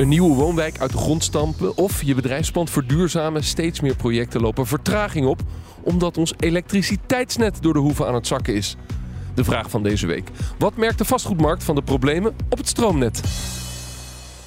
Een nieuwe woonwijk uit de grond stampen of je bedrijfspand verduurzamen. Steeds meer projecten lopen vertraging op omdat ons elektriciteitsnet door de hoeven aan het zakken is. De vraag van deze week. Wat merkt de vastgoedmarkt van de problemen op het stroomnet?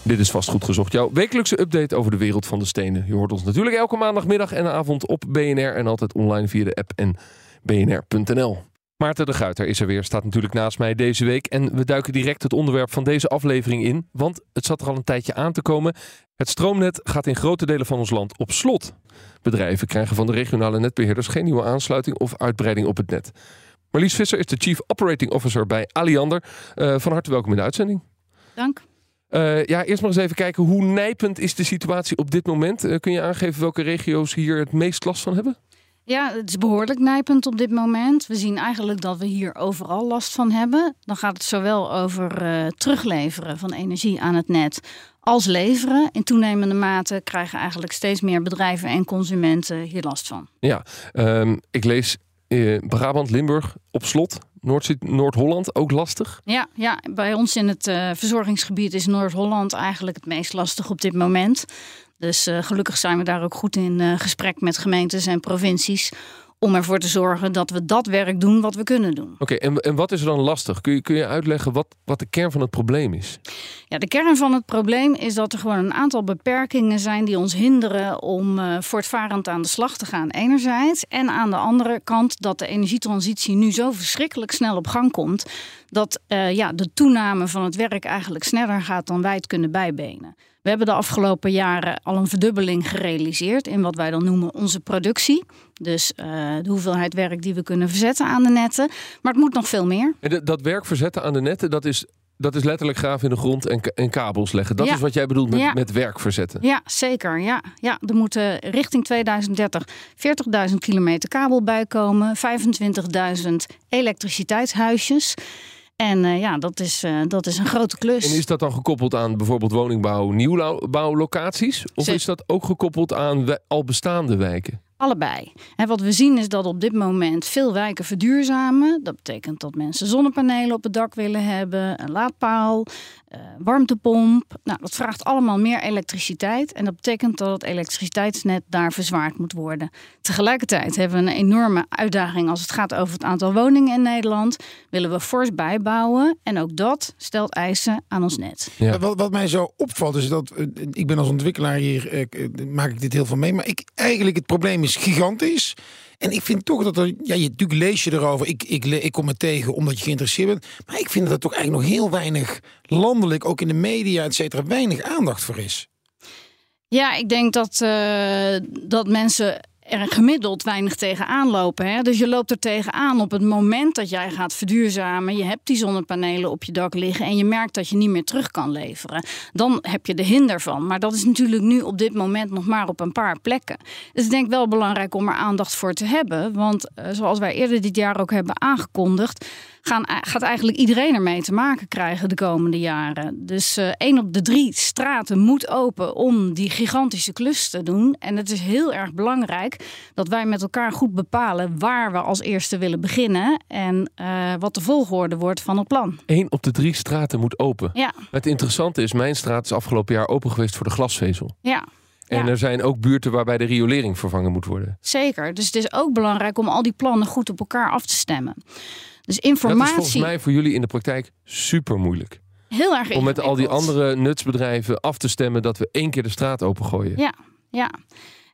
Dit is Vastgoed Gezocht, jouw wekelijkse update over de wereld van de stenen. Je hoort ons natuurlijk elke maandagmiddag en avond op BNR en altijd online via de app en bnr.nl. Maarten de Guiter is er weer, staat natuurlijk naast mij deze week. En we duiken direct het onderwerp van deze aflevering in, want het zat er al een tijdje aan te komen. Het stroomnet gaat in grote delen van ons land op slot. Bedrijven krijgen van de regionale netbeheerders geen nieuwe aansluiting of uitbreiding op het net. Marlies Visser is de Chief Operating Officer bij Aliander. Uh, van harte welkom in de uitzending. Dank. Uh, ja, eerst maar eens even kijken hoe nijpend is de situatie op dit moment. Uh, kun je aangeven welke regio's hier het meest last van hebben? Ja, het is behoorlijk nijpend op dit moment. We zien eigenlijk dat we hier overal last van hebben. Dan gaat het zowel over uh, terugleveren van energie aan het net als leveren. In toenemende mate krijgen eigenlijk steeds meer bedrijven en consumenten hier last van. Ja, um, ik lees uh, Brabant, Limburg op slot. Noord-Holland ook lastig? Ja, ja, bij ons in het uh, verzorgingsgebied is Noord-Holland eigenlijk het meest lastig op dit moment. Dus uh, gelukkig zijn we daar ook goed in uh, gesprek met gemeentes en provincies. Om ervoor te zorgen dat we dat werk doen wat we kunnen doen. Oké, okay, en, en wat is er dan lastig? Kun je, kun je uitleggen wat, wat de kern van het probleem is? Ja, de kern van het probleem is dat er gewoon een aantal beperkingen zijn die ons hinderen om uh, voortvarend aan de slag te gaan, enerzijds. En aan de andere kant dat de energietransitie nu zo verschrikkelijk snel op gang komt. Dat ja, de toename van het werk eigenlijk sneller gaat dan wij het kunnen bijbenen. We hebben de afgelopen jaren al een verdubbeling gerealiseerd in wat wij dan noemen onze productie. Dus uh, de hoeveelheid werk die we kunnen verzetten aan de netten. Maar het moet nog veel meer. En dat werk verzetten aan de netten, dat is dat is letterlijk graven in de grond en, en kabels leggen. Dat ja. is wat jij bedoelt met, ja. met werk verzetten. Ja, zeker. Ja. Ja, er moeten richting 2030 40.000 kilometer kabel bijkomen, 25.000 elektriciteitshuisjes. En uh, ja, dat is, uh, dat is een grote klus. En is dat dan gekoppeld aan bijvoorbeeld woningbouw, nieuwbouwlocaties? Of Zet. is dat ook gekoppeld aan al bestaande wijken? Allebei. En wat we zien is dat op dit moment veel wijken verduurzamen. Dat betekent dat mensen zonnepanelen op het dak willen hebben, een laadpaal, uh, warmtepomp. Nou, dat vraagt allemaal meer elektriciteit. En dat betekent dat het elektriciteitsnet daar verzwaard moet worden. Tegelijkertijd hebben we een enorme uitdaging als het gaat over het aantal woningen in Nederland. Willen we fors bijbouwen. En ook dat stelt eisen aan ons net. Ja. Wat, wat, mij zo opvalt is dat, uh, ik ben als ontwikkelaar hier, uh, maak ik dit heel veel mee. Maar ik, eigenlijk het probleem is gigantisch. En ik vind toch dat er, ja, je, natuurlijk lees je erover. Ik, ik, ik kom het tegen omdat je geïnteresseerd bent. Maar ik vind dat er toch eigenlijk nog heel weinig landelijk, ook in de media, et cetera, weinig aandacht voor is. Ja, ik denk dat, uh, dat mensen er gemiddeld weinig tegenaan lopen. Hè? Dus je loopt er tegenaan op het moment dat jij gaat verduurzamen. Je hebt die zonnepanelen op je dak liggen en je merkt dat je niet meer terug kan leveren. Dan heb je de hinder van. Maar dat is natuurlijk nu op dit moment nog maar op een paar plekken. Dus ik denk wel belangrijk om er aandacht voor te hebben. Want uh, zoals wij eerder dit jaar ook hebben aangekondigd gaan, gaat eigenlijk iedereen ermee te maken krijgen de komende jaren. Dus uh, één op de drie straten moet open om die gigantische klus te doen. En het is heel erg belangrijk dat wij met elkaar goed bepalen waar we als eerste willen beginnen en uh, wat de volgorde wordt van het plan. Eén op de drie straten moet open. Ja. Het interessante is, mijn straat is afgelopen jaar open geweest voor de glasvezel. Ja. En Ja. er zijn ook buurten waarbij de riolering vervangen moet worden. Zeker. Dus het is ook belangrijk om al die plannen goed op elkaar af te stemmen. Dus Dat is informatie. volgens mij voor jullie in de praktijk super moeilijk. heel erg Om met al die andere nutsbedrijven af te stemmen dat we één keer de straat opengooien. Ja, ja.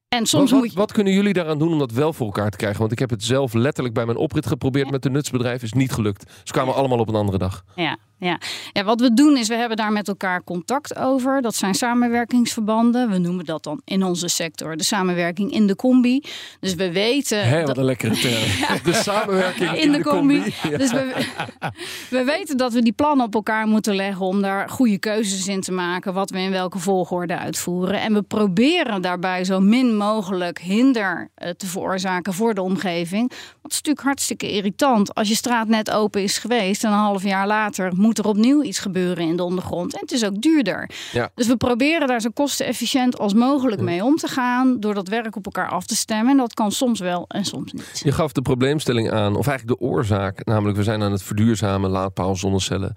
En soms wat, moet je. wat kunnen jullie daaraan doen om dat wel voor elkaar te krijgen? Want ik heb het zelf letterlijk bij mijn oprit geprobeerd met de nutsbedrijf. Is niet gelukt. Ze kwamen allemaal op een andere dag. Ja, ja. ja, wat we doen is, we hebben daar met elkaar contact over. Dat zijn samenwerkingsverbanden. We noemen dat dan in onze sector de samenwerking in de combi. Dus we weten. Hé, dat- wat een lekkere term. De samenwerking in de combi. Ja. Dus we, we weten dat we die plannen op elkaar moeten leggen om daar goede keuzes in te maken. Wat we in welke volgorde uitvoeren. En we proberen daarbij zo min mogelijk hinder eh, te veroorzaken voor de omgeving. Want het is natuurlijk hartstikke irritant. Als je straat net open is geweest en een half jaar later moet er opnieuw iets gebeuren in de ondergrond. En het is ook duurder. Ja. Dus we proberen daar zo kostenefficiënt als mogelijk mee om te gaan. Door dat werk op elkaar af te stemmen. En dat kan soms wel en soms niet. Je gaf de probleemstelling aan, of eigenlijk de oorzaak. Namelijk, we zijn aan het verduurzamen, laadpaal, zonnecellen.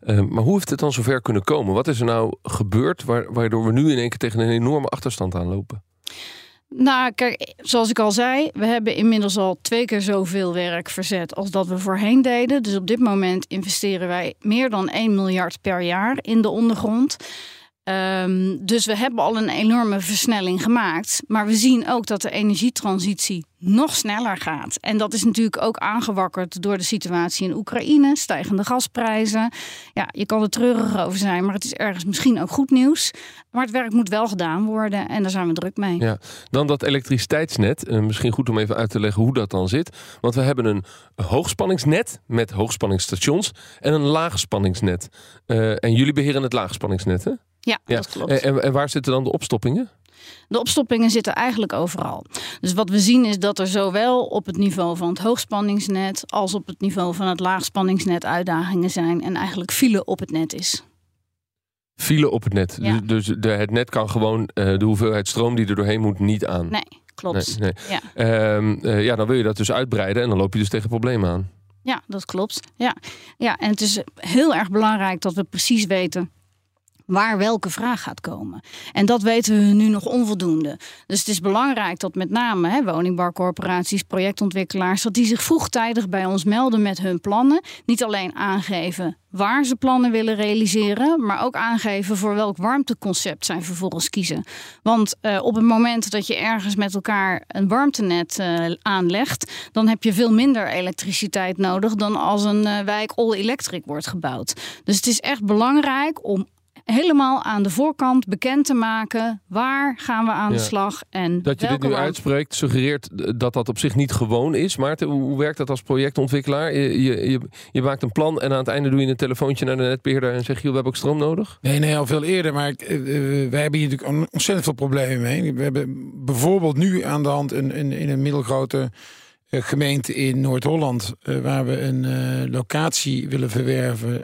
Eh, maar hoe heeft het dan zover kunnen komen? Wat is er nou gebeurd waar- waardoor we nu in één keer tegen een enorme achterstand aanlopen? Nou, kijk, zoals ik al zei, we hebben inmiddels al twee keer zoveel werk verzet als dat we voorheen deden. Dus op dit moment investeren wij meer dan 1 miljard per jaar in de ondergrond. Ehm, dus we hebben al een enorme versnelling gemaakt. Maar we zien ook dat de energietransitie nog sneller gaat. En dat is natuurlijk ook aangewakkerd door de situatie in Oekraïne, stijgende gasprijzen. Ja, je kan er treurig over zijn, maar het is ergens misschien ook goed nieuws. Maar het werk moet wel gedaan worden en daar zijn we druk mee. Ja. Dan dat elektriciteitsnet. Eh, misschien goed om even uit te leggen hoe dat dan zit. Want we hebben een hoogspanningsnet met hoogspanningsstations en een laagspanningsnet. Eh, en jullie beheren het laagspanningsnet, hè? Ja, Ja. dat klopt. En, en waar zitten dan de opstoppingen? De opstoppingen zitten eigenlijk overal. Dus wat we zien is dat er zowel op het niveau van het hoogspanningsnet als op het niveau van het laagspanningsnet uitdagingen zijn en eigenlijk file op het net is. File op het net. Ja. Dus de, het net kan gewoon eh, de hoeveelheid stroom die er doorheen moet niet aan. Nee, klopt. Nee, Ja. Ehm, eh, ja, dan wil je dat dus uitbreiden en dan loop je dus tegen problemen aan. Ja, dat klopt. Ja. ja, en het is heel erg belangrijk dat we precies weten waar welke vraag gaat komen. En dat weten we nu nog onvoldoende. Dus het is belangrijk dat met name hè, woningbouwcorporaties, projectontwikkelaars, dat die zich vroegtijdig bij ons melden met hun plannen. Niet alleen aangeven waar ze plannen willen realiseren, maar ook aangeven voor welk warmteconcept zij vervolgens kiezen. Want eh, op het moment dat je ergens met elkaar een warmtenet eh, aanlegt, dan heb je veel minder elektriciteit nodig dan als een eh, wijk all-electric wordt gebouwd. Dus het is echt belangrijk om helemaal aan de voorkant bekend te maken waar gaan we aan de slag en Dat je dit nu uitspreekt, suggereert dat dat op zich niet gewoon is. Maarten, hoe werkt dat als projectontwikkelaar? Je, je, je, je maakt een plan en aan het einde doe je een telefoontje naar de netbeheerder en zeg je, "Joh, we hebben ook stroom nodig. Nee, nee, al veel eerder. Maar ik, eh, eh, wij hebben hier natuurlijk on- ontzettend veel problemen mee. We hebben bijvoorbeeld nu aan de hand een, een, in een middelgrote eh, gemeente in Noord-Holland... eh, waar we een eh, locatie willen verwerven...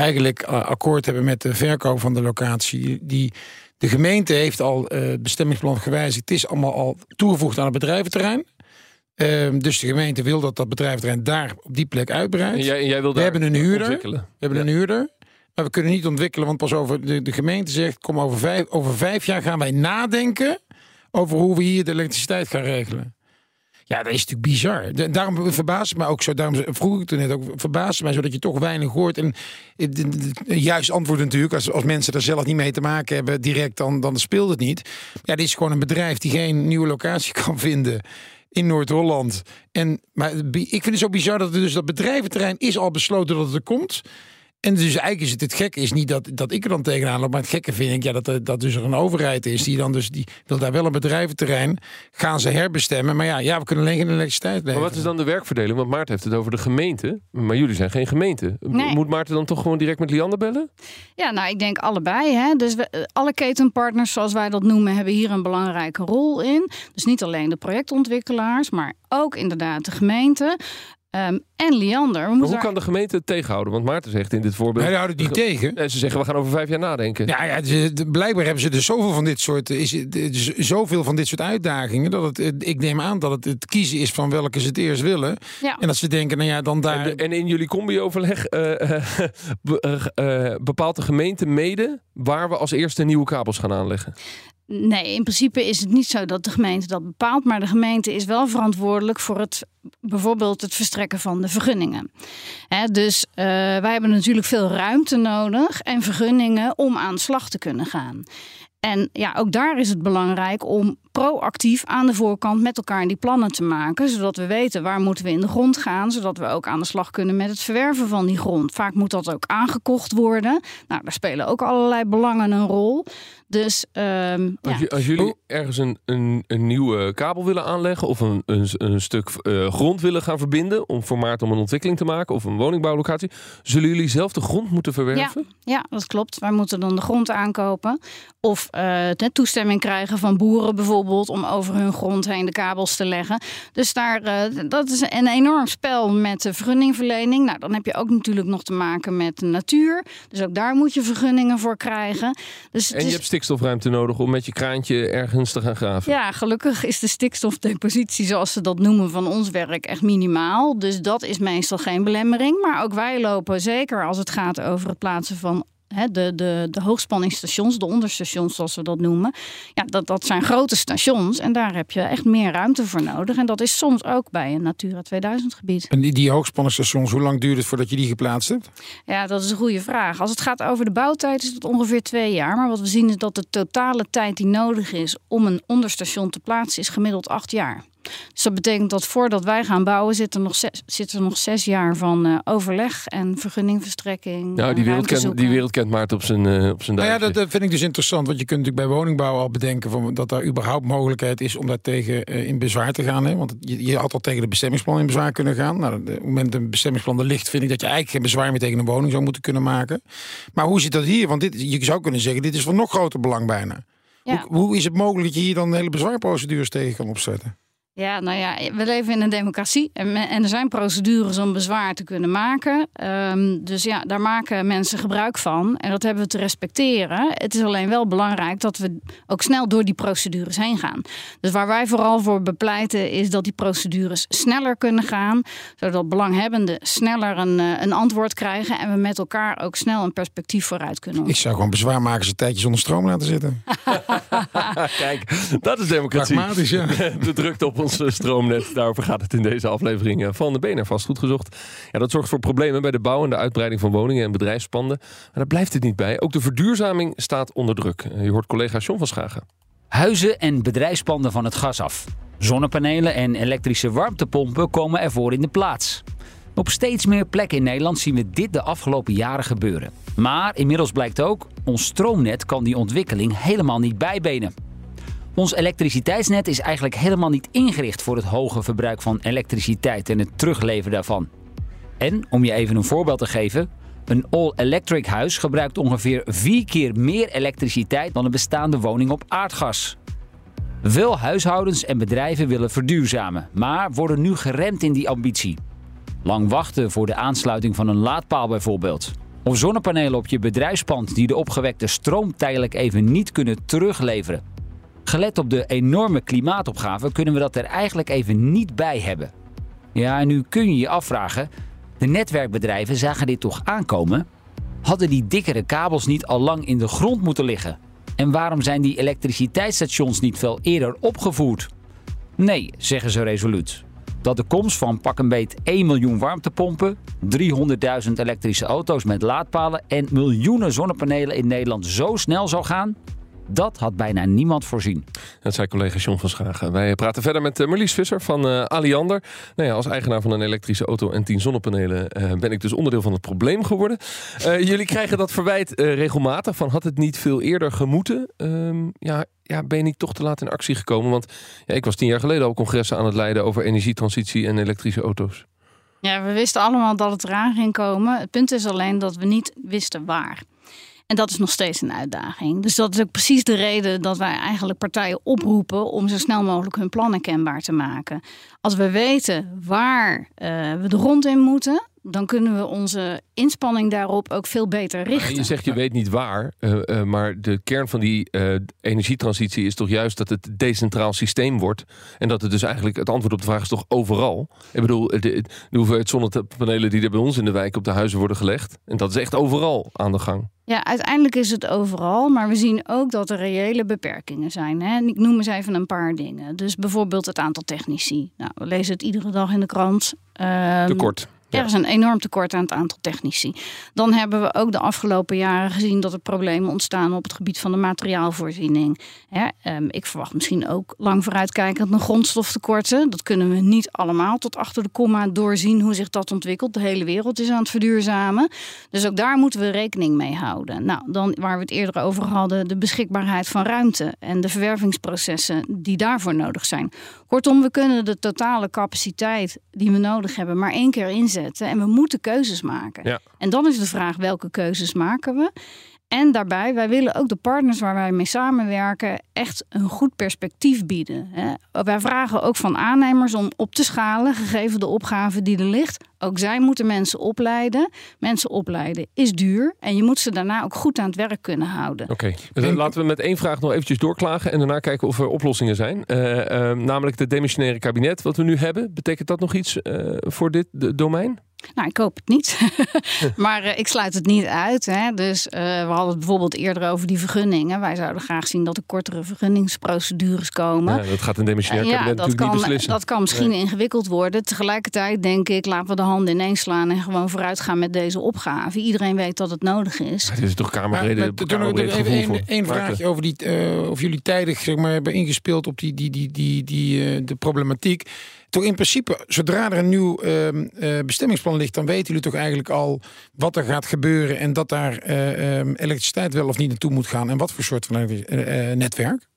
eigenlijk eh, akkoord hebben met de verkoop van de locatie. Die, de gemeente heeft al eh, het bestemmingsplan gewijzigd. Het is allemaal al toegevoegd aan het bedrijventerrein. Ehm, dus de gemeente wil dat dat bedrijventerrein daar op die plek uitbreidt. Jij, jij wil We daar hebben een huurder. ontwikkelen. We hebben een huurder. Maar we kunnen niet ontwikkelen, want pas over de, de gemeente zegt: kom over vijf, over vijf jaar gaan wij nadenken over hoe we hier de elektriciteit gaan regelen. Ja, dat is natuurlijk bizar. Daarom verbaast het mij ook zo. Daarom vroeg ik toen net ook. Verbaast het mij zo dat je toch weinig hoort. En het- het- het- juist antwoord natuurlijk. Als, als mensen er zelf niet mee te maken hebben, direct, dan, dan speelt het niet. Ja, dit is gewoon een bedrijf die geen nieuwe locatie kan vinden in Noord-Holland. En maar het ik vind het zo bizar dat er dus dat bedrijventerrein is al besloten dat het er komt. En dus eigenlijk is het het gekke is niet dat, dat ik er dan tegenaan loop. Maar het gekke vind ik ja, dat, er- dat dus er een overheid is die dan dus die wil daar wel een bedrijventerrein gaan ze herbestemmen. Maar ja, ja we kunnen alleen geen elektriciteit leveren. Maar wat is dan de werkverdeling? Want Maarten heeft het over de gemeente. Maar jullie zijn geen gemeente. Nee. Moet Maarten dan toch gewoon direct met Liander bellen? Ja, nou, ik denk allebei. Hè. Dus we, eh, alle ketenpartners, zoals wij dat noemen, hebben hier een belangrijke rol in. Dus niet alleen de projectontwikkelaars, maar ook inderdaad de gemeente. Ehm, en Liander. We Maar moeten hoe kan de gemeente het tegenhouden? Want Maarten zegt in dit voorbeeld... Wij houden het niet tegen. En ze zeggen, we gaan over vijf jaar nadenken. Ja, ja de- blijkbaar hebben ze dus zoveel van dit soort, is, zoveel van dit soort uitdagingen. Dat het, ik neem aan dat het het kiezen is van welke ze het eerst willen. Ja. En dat ze denken, nou ja, dan daar. En, de- en in jullie combi-overleg eh, eh, be- eh, eh, bepaalt de gemeente mede waar we als eerste nieuwe kabels gaan aanleggen. Nee, in principe is het niet zo dat de gemeente dat bepaalt. Maar de gemeente is wel verantwoordelijk voor het bijvoorbeeld het verstrekken van de vergunningen. Dus eh, wij hebben natuurlijk veel ruimte nodig en vergunningen om aan de slag te kunnen gaan. En ja, ook daar is het belangrijk om proactief aan de voorkant met elkaar die plannen te maken. Zodat we weten waar moeten we in de grond gaan. Zodat we ook aan de slag kunnen met het verwerven van die grond. Vaak moet dat ook aangekocht worden. Nou, daar spelen ook allerlei belangen een rol. Dus, um, als, je, als, jullie ergens een, een, een, nieuwe kabel willen aanleggen of een, een, een stuk uh, grond willen gaan verbinden om voor maart om een ontwikkeling te maken of een woningbouwlocatie, zullen jullie zelf de grond moeten verwerven? Ja, ja dat klopt. Wij moeten dan de grond aankopen of uh, toestemming krijgen van boeren bijvoorbeeld om over hun grond heen de kabels te leggen. Dus daar, uh, dat is een enorm spel met de vergunningverlening. Nou, dan heb je ook natuurlijk nog te maken met de natuur. Dus ook daar moet je vergunningen voor krijgen. Dus, en je hebt stikstofruimte nodig om met je kraantje ergens te gaan graven. Ja, gelukkig is de stikstofdepositie, zoals ze dat noemen, van ons werk echt minimaal. Dus dat is meestal geen belemmering. Maar ook wij lopen zeker als het gaat over het plaatsen van de, de, de hoogspanningsstations, de onderstations zoals we dat noemen. Ja, dat, dat zijn grote stations en daar heb je echt meer ruimte voor nodig. En dat is soms ook bij een Natura 2000 gebied. En die, die hoogspanningsstations, hoe lang duurt het voordat je die geplaatst hebt? Ja, dat is een goede vraag. Als het gaat over de bouwtijd is het ongeveer twee jaar. Maar wat we zien is dat de totale tijd die nodig is om een onderstation te plaatsen is gemiddeld acht jaar. Dus dat betekent dat voordat wij gaan bouwen, zit er nog zes, zit er nog zes jaar van uh, overleg en vergunningverstrekking. Nou, die wereld, kent, die wereld kent Maarten op zijn, uh, op zijn nou ja, dat, dat, vind ik dus interessant. Want je kunt natuurlijk bij woningbouw al bedenken van, dat daar überhaupt mogelijkheid is om daar tegen uh, in bezwaar te gaan. Hè? Want je, je had al tegen de bestemmingsplan in bezwaar kunnen gaan. Nou, op het moment dat een bestemmingsplan er ligt, vind ik dat je eigenlijk geen bezwaar meer tegen een woning zou moeten kunnen maken. Maar hoe zit dat hier? Want dit, je zou kunnen zeggen, dit is van nog groter belang bijna. Ja. Hoe, hoe is het mogelijk dat je hier dan hele bezwaarprocedures tegen kan opzetten? Ja, nou ja, we leven in een democratie en, en er zijn procedures om bezwaar te kunnen maken. Um, dus ja, daar maken mensen gebruik van en dat hebben we te respecteren. Het is alleen wel belangrijk dat we ook snel door die procedures heen gaan. Dus waar wij vooral voor bepleiten is dat die procedures sneller kunnen gaan, zodat belanghebbenden sneller een, eh, een antwoord krijgen en we met elkaar ook snel een perspectief vooruit kunnen. Ik zou gewoon bezwaarmakers een tijdje zonder stroom laten zitten. Kijk, dat is democratie. Pragmatisch, ja. De drukte op ons stroomnet. Daarover gaat het in deze aflevering eh, van de BNR Vastgoed gezocht. Ja, dat zorgt voor problemen bij de bouw en de uitbreiding van woningen en bedrijfspanden. Maar daar blijft het niet bij. Ook de verduurzaming staat onder druk. Eh, je hoort collega John van Schagen. Huizen en bedrijfspanden van het gas af. Zonnepanelen en elektrische warmtepompen komen ervoor in de plaats. Op steeds meer plekken in Nederland zien we dit de afgelopen jaren gebeuren. Maar inmiddels blijkt ook, ons stroomnet kan die ontwikkeling helemaal niet bijbenen. Ons elektriciteitsnet is eigenlijk helemaal niet ingericht voor het hoge verbruik van elektriciteit en het terugleveren daarvan. En om je even een voorbeeld te geven, een all-electric huis gebruikt ongeveer vier keer meer elektriciteit dan een bestaande woning op aardgas. Veel huishoudens en bedrijven willen verduurzamen, maar worden nu geremd in die ambitie. Lang wachten voor de aansluiting van een laadpaal bijvoorbeeld. Of zonnepanelen op je bedrijfspand die de opgewekte stroom tijdelijk even niet kunnen terugleveren. Gelet op de enorme klimaatopgave kunnen we dat er eigenlijk even niet bij hebben. Ja, en nu kun je je afvragen: de netwerkbedrijven zagen dit toch aankomen? Hadden die dikkere kabels niet al lang in de grond moeten liggen? En waarom zijn die elektriciteitsstations niet veel eerder opgevoerd? Nee, zeggen ze resoluut. Dat de komst van pak een beet 1 miljoen warmtepompen, 300.000 elektrische auto's met laadpalen en miljoenen zonnepanelen in Nederland zo snel zou gaan, dat had bijna niemand voorzien. Dat zei collega John van Schagen. Wij praten verder met eh, Marlies Visser van uh, Aliander. Nou ja, als eigenaar van een elektrische auto en 10 zonnepanelen uh, ben ik dus onderdeel van het probleem geworden. Uh, jullie krijgen dat verwijt regelmatig van had het niet veel eerder gemoeten? Ehm, ja, ja, ben je niet toch te laat in actie gekomen? Want ja, ik was tien jaar geleden al congressen aan het leiden over energietransitie en elektrische auto's. Ja, we wisten allemaal dat het eraan ging komen. Het punt is alleen dat we niet wisten waar. En dat is nog steeds een uitdaging. Dus dat is ook precies de reden dat wij eigenlijk partijen oproepen om zo snel mogelijk hun plannen kenbaar te maken. Als we weten waar uh, we de grond in moeten, dan kunnen we onze inspanning daarop ook veel beter richten. Je zegt je weet niet waar, uh, uh, maar de kern van die uh, energietransitie is toch juist dat het decentraal systeem wordt. En dat het dus eigenlijk, het antwoord op de vraag is toch overal. Ik bedoel, de, de hoeveelheid zonnepanelen die er bij ons in de wijk op de huizen worden gelegd. En dat is echt overal aan de gang. Ja, uiteindelijk is het overal, maar we zien ook dat er reële beperkingen zijn. Hè? En ik noem eens even een paar dingen. Dus bijvoorbeeld het aantal technici. Nou, we lezen het iedere dag in de krant. Um, tekort. Er is een enorm tekort aan het aantal technici. Dan hebben we ook de afgelopen jaren gezien dat er problemen ontstaan op het gebied van de materiaalvoorziening. Ehm, ik verwacht misschien ook lang vooruitkijkend een grondstoftekorten. Dat kunnen we niet allemaal tot achter de komma doorzien hoe zich dat ontwikkelt. De hele wereld is aan het verduurzamen. Dus ook daar moeten we rekening mee houden. Nou, dan waar we het eerder over hadden, de beschikbaarheid van ruimte en de verwervingsprocessen die daarvoor nodig zijn. Kortom, we kunnen de totale capaciteit die we nodig hebben maar één keer inzetten en we moeten keuzes maken. Ja. En dan is de vraag welke keuzes maken we? En daarbij, wij willen ook de partners waar wij mee samenwerken echt een goed perspectief bieden. Hè. Wij vragen ook van aannemers om op te schalen, gegeven de opgave die er ligt. Ook zij moeten mensen opleiden. Mensen opleiden is duur en je moet ze daarna ook goed aan het werk kunnen houden. Oké, dus laten we met één vraag nog eventjes doorklagen en daarna kijken of er oplossingen zijn. Eh, eh, namelijk het demissionaire kabinet wat we nu hebben. Betekent dat nog iets eh, voor dit domein? Nou, ik hoop het niet. maar eh, ik sluit het niet uit. Hè. Dus eh, we hadden het bijvoorbeeld eerder over die vergunningen. Wij zouden graag zien dat er kortere vergunningsprocedures komen. Ja, dat gaat een demissionair Ja, kabinet dat natuurlijk niet kan, beslissen. dat kan misschien ingewikkeld worden. Tegelijkertijd denk ik, laten we de handen ineens slaan en gewoon vooruit gaan met deze opgave. Iedereen weet dat het nodig is. Het is toch kamerbreed even één vraagje over die, eh, of jullie tijdig zeg maar, hebben ingespeeld op die, die, die, die, die, eh, de problematiek. Toch in principe, zodra er een nieuw ehm, eh, bestemmingsplan ligt, dan weten jullie toch eigenlijk al wat er gaat gebeuren en dat daar eh, ehm, elektriciteit wel of niet naartoe moet gaan en wat voor soort van eh, netwerk.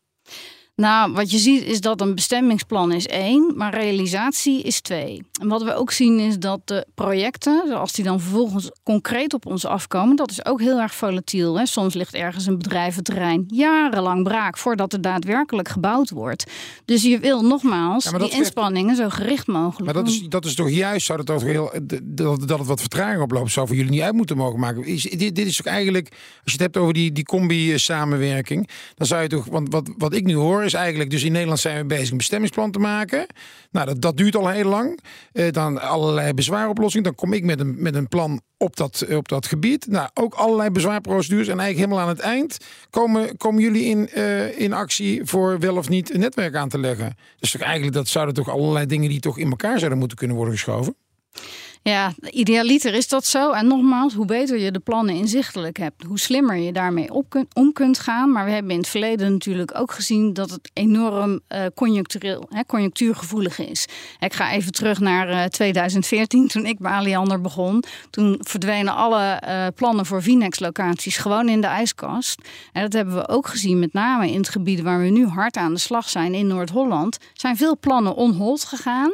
Nou, wat je ziet is dat een bestemmingsplan is één, maar realisatie is twee. En wat we ook zien is dat de projecten, als die dan vervolgens concreet op ons afkomen, dat is ook heel erg volatiel. Hè? Soms ligt ergens een bedrijventerrein jarenlang braak voordat er daadwerkelijk gebouwd wordt. Dus je wil nogmaals Ja, die inspanningen zo gericht mogelijk Maar dat doen. is, dat is toch juist, zou dat, toch heel, dat, dat het wat vertraging oploopt, zou voor jullie niet uit moeten mogen maken. Is, dit, dit is toch eigenlijk, als je het hebt over die, die combi-samenwerking, dan zou je toch, want wat, wat ik nu hoor is eigenlijk, dus in Nederland zijn we bezig een bestemmingsplan te maken. Nou, dat, dat duurt al heel lang. Eh, dan allerlei bezwaaroplossingen. Dan kom ik met een, met een plan op dat, op dat gebied. Nou, ook allerlei bezwaarprocedures. En eigenlijk helemaal aan het eind komen, komen jullie in, eh, in actie voor wel of niet een netwerk aan te leggen. Dus eigenlijk, dat zouden toch allerlei dingen die toch in elkaar zouden moeten kunnen worden geschoven. Ja, idealiter is dat zo. En nogmaals, hoe beter je de plannen inzichtelijk hebt, hoe slimmer je daarmee op om kunt gaan. Maar we hebben in het verleden natuurlijk ook gezien dat het enorm eh, conjunctureel, conjunctuurgevoelig is. Ik ga even terug naar eh, 2014, toen ik bij Aliander begon. Toen verdwenen alle eh, plannen voor Vinex-locaties gewoon in de ijskast. En dat hebben we ook gezien, met name in het gebied waar we nu hard aan de slag zijn, in Noord-Holland. Zijn veel plannen on hold gegaan.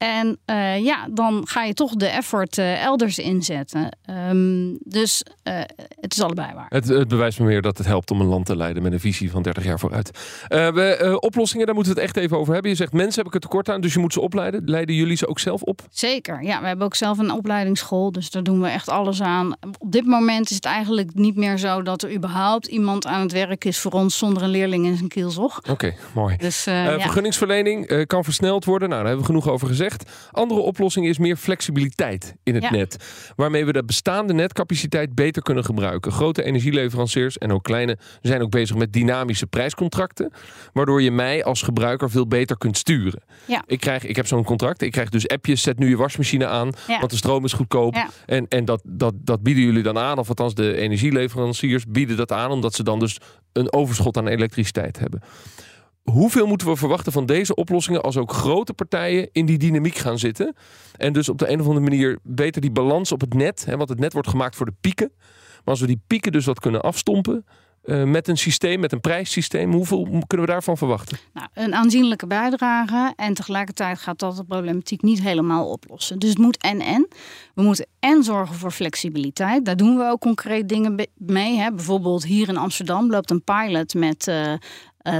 En eh, ja, dan ga je toch de effort eh, elders inzetten. Ehm, dus eh, het is allebei waar. Het, het bewijst me meer dat het helpt om een land te leiden met een visie van 30 jaar vooruit. We, oplossingen, daar moeten we het echt even over hebben. Je zegt mensen heb ik er tekort aan, dus je moet ze opleiden. Leiden jullie ze ook zelf op? Zeker. Ja, we hebben ook zelf een opleidingsschool, dus daar doen we echt alles aan. Op dit moment is het eigenlijk niet meer zo dat er überhaupt iemand aan het werk is voor ons zonder een leerling in zijn kielzog. Oké, mooi. Dus ja. Vergunningsverlening kan versneld worden. Nou, daar hebben we genoeg over gezegd. Andere oplossing is meer flexibiliteit in het Ja. net. Waarmee we de bestaande netcapaciteit beter kunnen gebruiken. Grote energieleveranciers en ook kleine zijn ook bezig met dynamische prijscontracten. Waardoor je mij als gebruiker veel beter kunt sturen. Ja. Ik, krijg, ik heb zo'n contract. Ik krijg dus appjes. Zet nu je wasmachine aan. Ja. Want de stroom is goedkoop. En, en dat, dat, dat bieden jullie dan aan. Of althans de energieleveranciers bieden dat aan. Omdat ze dan dus een overschot aan elektriciteit hebben. Hoeveel moeten we verwachten van deze oplossingen als ook grote partijen in die dynamiek gaan zitten? En dus op de een of andere manier beter die balans op het net, hè, want het net wordt gemaakt voor de pieken. Maar als we die pieken dus wat kunnen afstompen eh, met een systeem, met een prijssysteem, hoeveel kunnen we daarvan verwachten? Nou, een aanzienlijke bijdrage. En tegelijkertijd gaat dat de problematiek niet helemaal oplossen. Dus het moet en-en. We moeten en zorgen voor flexibiliteit. Daar doen we ook concreet dingen mee. Hè. Bijvoorbeeld hier in Amsterdam loopt een pilot met eh, eh,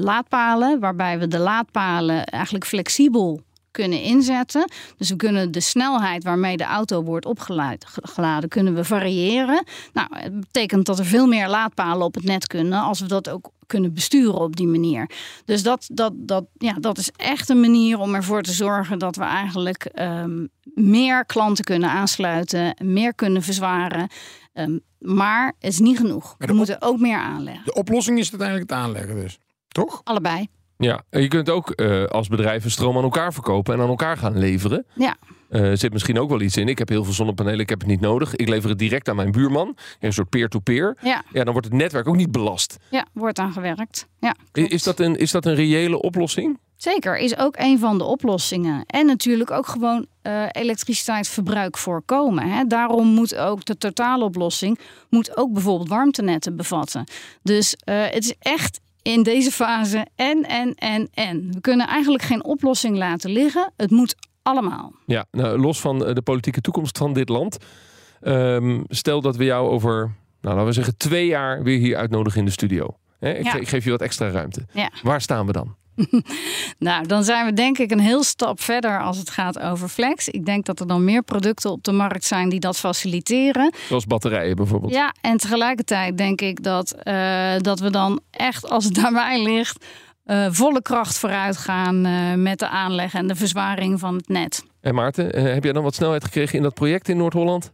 laadpalen. Waarbij we de laadpalen eigenlijk flexibel kunnen inzetten. Dus we kunnen de snelheid waarmee de auto wordt opgeladen, kunnen we variëren. Nou, het betekent dat er veel meer laadpalen op het net kunnen als we dat ook kunnen besturen op die manier. Dus dat, dat, dat, ja, dat is echt een manier om ervoor te zorgen dat we eigenlijk ehm, meer klanten kunnen aansluiten, meer kunnen verzwaren. Ehm, maar het is niet genoeg. We moeten ook meer aanleggen. De oplossing is uiteindelijk het aanleggen dus. Toch? Allebei. Ja, en je kunt ook eh, als bedrijven stroom aan elkaar verkopen en aan elkaar gaan leveren. Ja. Eh, zit misschien ook wel iets in. Ik heb heel veel zonnepanelen, ik heb het niet nodig. Ik lever het direct aan mijn buurman. Een soort peer-to-peer. Ja, Ja, dan wordt het netwerk ook niet belast. ja wordt aan gewerkt. Ja, klopt. Is dat, een, is dat een reële oplossing? Zeker, is ook een van de oplossingen. En natuurlijk ook gewoon eh, elektriciteitsverbruik voorkomen. Hè. Daarom moet ook de totaaloplossing moet ook bijvoorbeeld warmtenetten bevatten. Dus het is echt in deze fase en, en, en, en. We kunnen eigenlijk geen oplossing laten liggen. Het moet allemaal. Ja, nou, los van eh, de politieke toekomst van dit land. Ehm, stel dat we jou over, nou, laten we zeggen, twee jaar weer hier uitnodigen in de studio. Ik, Ja. ge- ik geef je wat extra ruimte. Ja. Waar staan we dan? Nou, dan zijn we denk ik een heel stap verder als het gaat over flex. Ik denk dat er dan meer producten op de markt zijn die dat faciliteren. Zoals batterijen bijvoorbeeld. Ja, en tegelijkertijd denk ik dat, eh, dat we dan echt, als het daarbij ligt, eh, volle kracht vooruit gaan eh, met de aanleg en de verzwaring van het net. En Maarten, heb jij dan wat snelheid gekregen in dat project in Noord-Holland?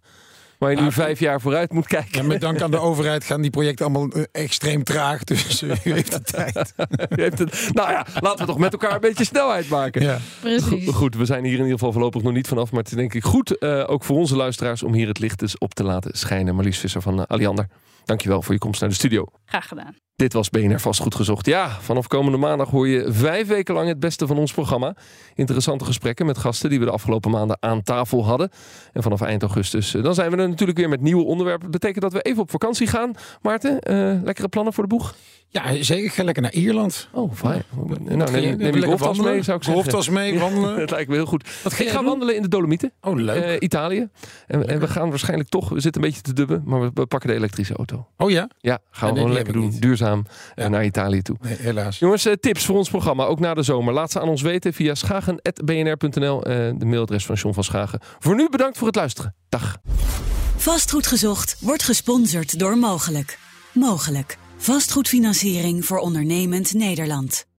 Waar je nu Nou, vijf jaar vooruit moet kijken. Ja, met dank aan de overheid gaan die projecten allemaal eh, extreem traag. Dus eh, u heeft de tijd. Je hebt het, nou ja, laten we toch met elkaar een beetje snelheid maken. Ja. Precies. Goed, we zijn hier in ieder geval voorlopig nog niet vanaf. Maar het is denk ik goed, eh, ook voor onze luisteraars, om hier het licht eens op te laten schijnen. Marlies Visser van uh, Aliander, dankjewel voor je komst naar de studio. Graag gedaan. Dit was BNR Vastgoed Gezocht. Ja, vanaf komende maandag hoor je vijf weken lang het beste van ons programma. Interessante gesprekken met gasten die we de afgelopen maanden aan tafel hadden. En vanaf eind augustus, eh, dan zijn we er natuurlijk weer met nieuwe onderwerpen. Dat betekent dat we even op vakantie gaan. Maarten, eh, lekkere plannen voor de boeg? ja, zeker. Ik ga lekker naar Ierland. Oh, fijn. Nou, neem, neem je golftas mee, zou ik zeggen. Golftas mee, wandelen. Het lijkt me heel goed. Wat Ik ga doen? wandelen in de Dolomieten. Oh, leuk. Eh, Italië. En, en we gaan waarschijnlijk toch, we zitten een beetje te dubben, maar we, we pakken de elektrische auto. oh ja? Ja, gaan we gewoon lekker doen. niet. Duurzaam eh, Ja. naar Italië toe. Nee, helaas. Jongens, eh, tips voor ons programma, ook na de zomer. Laat ze aan ons weten via schagen.bnr.nl, eh, de mailadres van John van Schagen. Voor nu bedankt voor het luisteren. Dag. Vastgoed gezocht wordt gesponsord door Mogelijk. Mogelijk. Vastgoedfinanciering voor ondernemend Nederland.